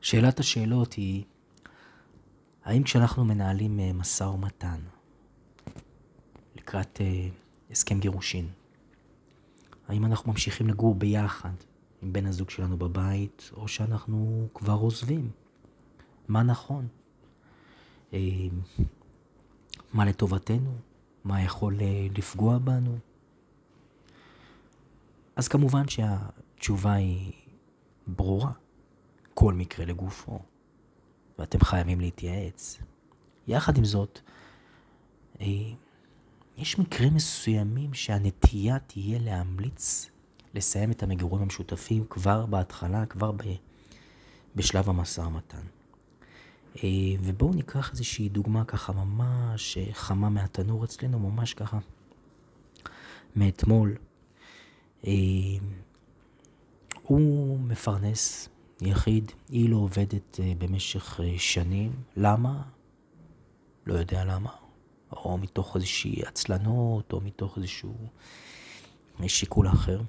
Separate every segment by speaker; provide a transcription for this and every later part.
Speaker 1: שאלת השאלות היא, האם כשאנחנו מנהלים אה, משא ומתן לקראת אה, הסכם גירושין, האם אנחנו ממשיכים לגור ביחד עם בן הזוג שלנו בבית, או שאנחנו כבר עוזבים? מה נכון? אה, מה לטובתנו? מה יכול לפגוע בנו? אז כמובן שהתשובה היא ברורה. כל מקרה לגופו, ואתם חייבים להתייעץ. יחד עם זאת, אה, יש מקרים מסוימים שהנטייה תהיה להמליץ לסיים את המגורים המשותפים כבר בהתחלה, כבר בשלב המשא ומתן. אה, ובואו ניקח איזושהי דוגמה ככה ממש חמה מהתנור אצלנו, ממש ככה מאתמול. אה, הוא מפרנס יחיד, היא לא עובדת אה, במשך אה, שנים. למה? לא יודע למה. או מתוך איזושהי עצלנות, או מתוך איזשהו אה, שיקול אחר.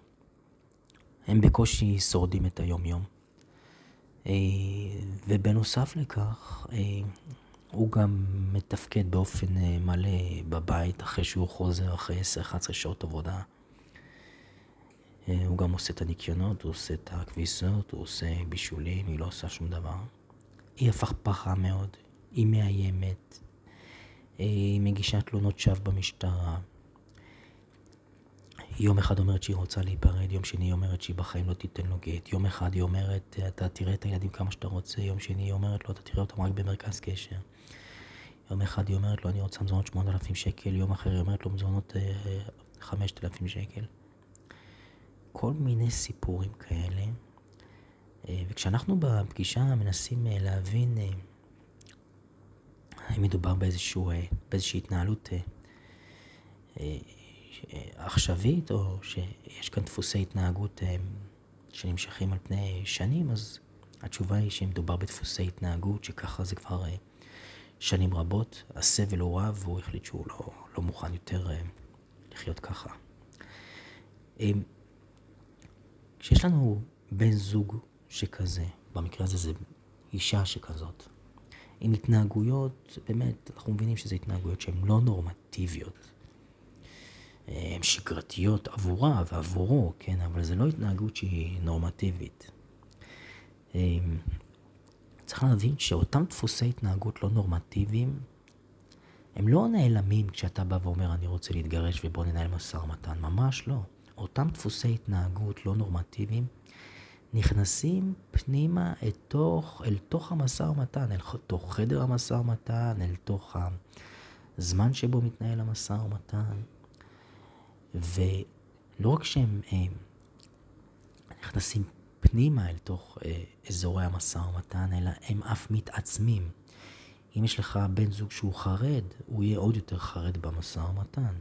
Speaker 1: הם בקושי שורדים את היום-יום. ובנוסף לכך, הוא גם מתפקד באופן מלא בבית אחרי שהוא חוזר אחרי 10-11 שעות עבודה. אה, הוא גם עושה את הניקיונות, הוא עושה את הכביסות, הוא עושה בישולים, היא לא עושה שום דבר. היא הפכפכה מאוד, היא מאיימת, אה, היא מגישה תלונות שווא במשטרה. יום אחד אומרת שהיא רוצה להיפרד, יום שני היא אומרת שהיא בחיים לא תיתן לו גט. יום אחד היא אומרת, אתה תראה את הילדים כמה שאתה רוצה, יום שני היא אומרת לו, אתה תראה אותם רק במרכז קשר. יום אחד היא אומרת לו, אני רוצה מזונות 8,000 שקל, יום אחר היא אומרת לו, מזונות 5,000 אה, שקל. כל מיני סיפורים כאלה. אה, וכשאנחנו בפגישה מנסים אה, להבין האם מדובר באיזשהו, באיזושהי התנהלות עכשווית, או שיש כאן דפוסי התנהגות שנמשכים על פני שנים, אז התשובה היא שמדובר בדפוסי התנהגות, שככה זה כבר שנים רבות. הסבל הוא רב, והוא החליט שהוא לא, לא מוכן יותר לחיות ככה. כשיש לנו בן זוג שכזה, במקרה הזה זה אישה שכזאת, עם התנהגויות, באמת, אנחנו מבינים שזה התנהגויות שהן לא נורמטיביות. הן שגרתיות עבורה ועבורו, כן, אבל זה לא התנהגות שהיא נורמטיבית. אמ, צריך להבין שאותם דפוסי התנהגות לא נורמטיביים, הם לא נעלמים כשאתה בא ואומר, אני רוצה להתגרש ובוא ננהל משא ומתן, ממש לא. אותם דפוסי התנהגות לא נורמטיביים נכנסים פנימה אל תוך, אל תוך המשא ומתן, אל תוך חדר המשא ומתן, אל תוך הזמן שבו מתנהל המשא ומתן. ולא רק שהם הם, אה, נכנסים פנימה אל תוך אה, אזורי המשא ומתן, אלא הם אף מתעצמים. אם יש לך בן זוג שהוא חרד, הוא יהיה עוד יותר חרד במשא ומתן.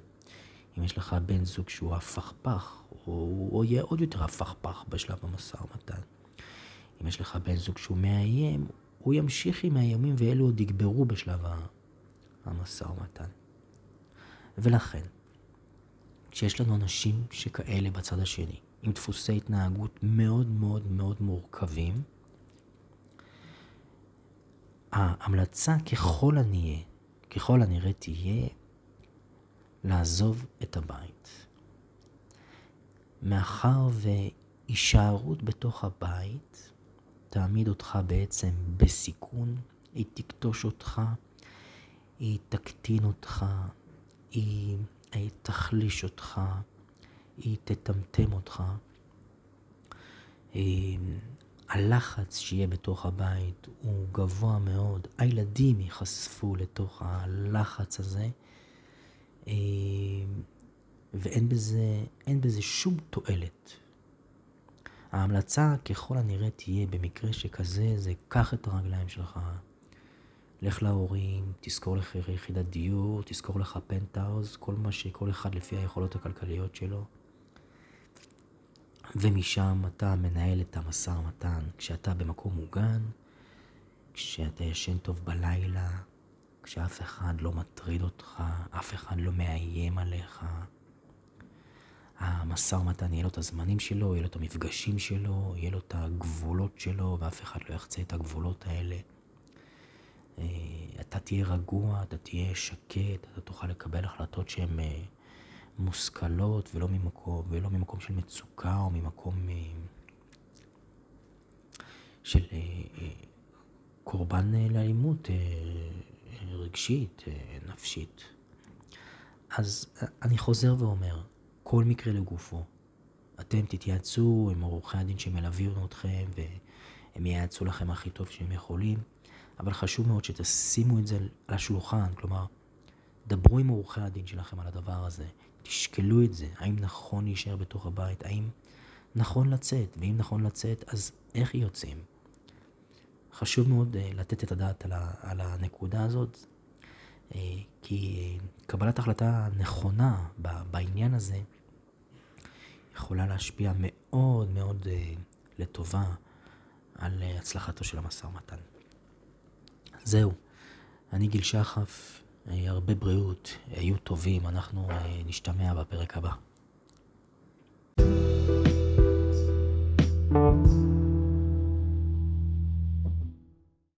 Speaker 1: אם יש לך בן זוג שהוא הפכפך, הוא יהיה עוד יותר הפכפך בשלב המשא ומתן. אם יש לך בן זוג שהוא מאיים, הוא ימשיך עם האיומים ואלו עוד יגברו בשלב המשא ומתן. ולכן, כשיש לנו אנשים שכאלה בצד השני, עם דפוסי התנהגות מאוד מאוד מאוד מורכבים, ההמלצה ככל הנראה, ככל הנראה תהיה לעזוב את הבית. מאחר והישארות בתוך הבית תעמיד אותך בעצם בסיכון, היא תקטוש אותך, היא תקטין אותך, היא, היא תחליש אותך, היא תטמטם אותך. הלחץ שיהיה בתוך הבית הוא גבוה מאוד, הילדים ייחשפו לתוך הלחץ הזה. אה, ואין בזה, בזה שום תועלת. ההמלצה ככל הנראה תהיה במקרה שכזה, זה קח את הרגליים שלך, לך להורים, תזכור לך יחידת דיור, תזכור לך פנטהאוז, כל מה שכל אחד לפי היכולות הכלכליות שלו. ומשם אתה מנהל את המשא ומתן כשאתה במקום מוגן, כשאתה ישן טוב בלילה, כשאף אחד לא מטריד אותך, אף אחד לא מאיים עליך. המשא ומתן יהיה לו את הזמנים שלו, יהיה לו את המפגשים שלו, יהיה לו את הגבולות שלו, ואף אחד לא יחצה את הגבולות האלה. אה, אתה תהיה רגוע, אתה תהיה שקט, אתה תוכל לקבל החלטות שהן אה, מושכלות ולא ממקום, ולא ממקום של מצוקה או ממקום אה, של קורבן לאלימות רגשית, נפשית. אז אני חוזר ואומר, כל מקרה לגופו. אתם תתייעצו עם עורכי הדין שמלווים אתכם והם ייעצו לכם הכי טוב שהם יכולים, אבל חשוב מאוד שתשימו את זה על השולחן, כלומר, דברו עם עורכי הדין שלכם על הדבר הזה, תשקלו את זה, האם נכון להישאר בתוך הבית, האם נכון לצאת, ואם נכון לצאת, אז איך יוצאים? חשוב מאוד uh, לתת את הדעת על, הנקודה הזאת, uh, כי קבלת החלטה נכונה בעניין הזה יכולה להשפיע מאוד מאוד לטובה על uh, הצלחתו של המשא ומתן. זהו, אני גיל שחף, הרבה בריאות, היו טובים, אנחנו נשתמע בפרק הבא.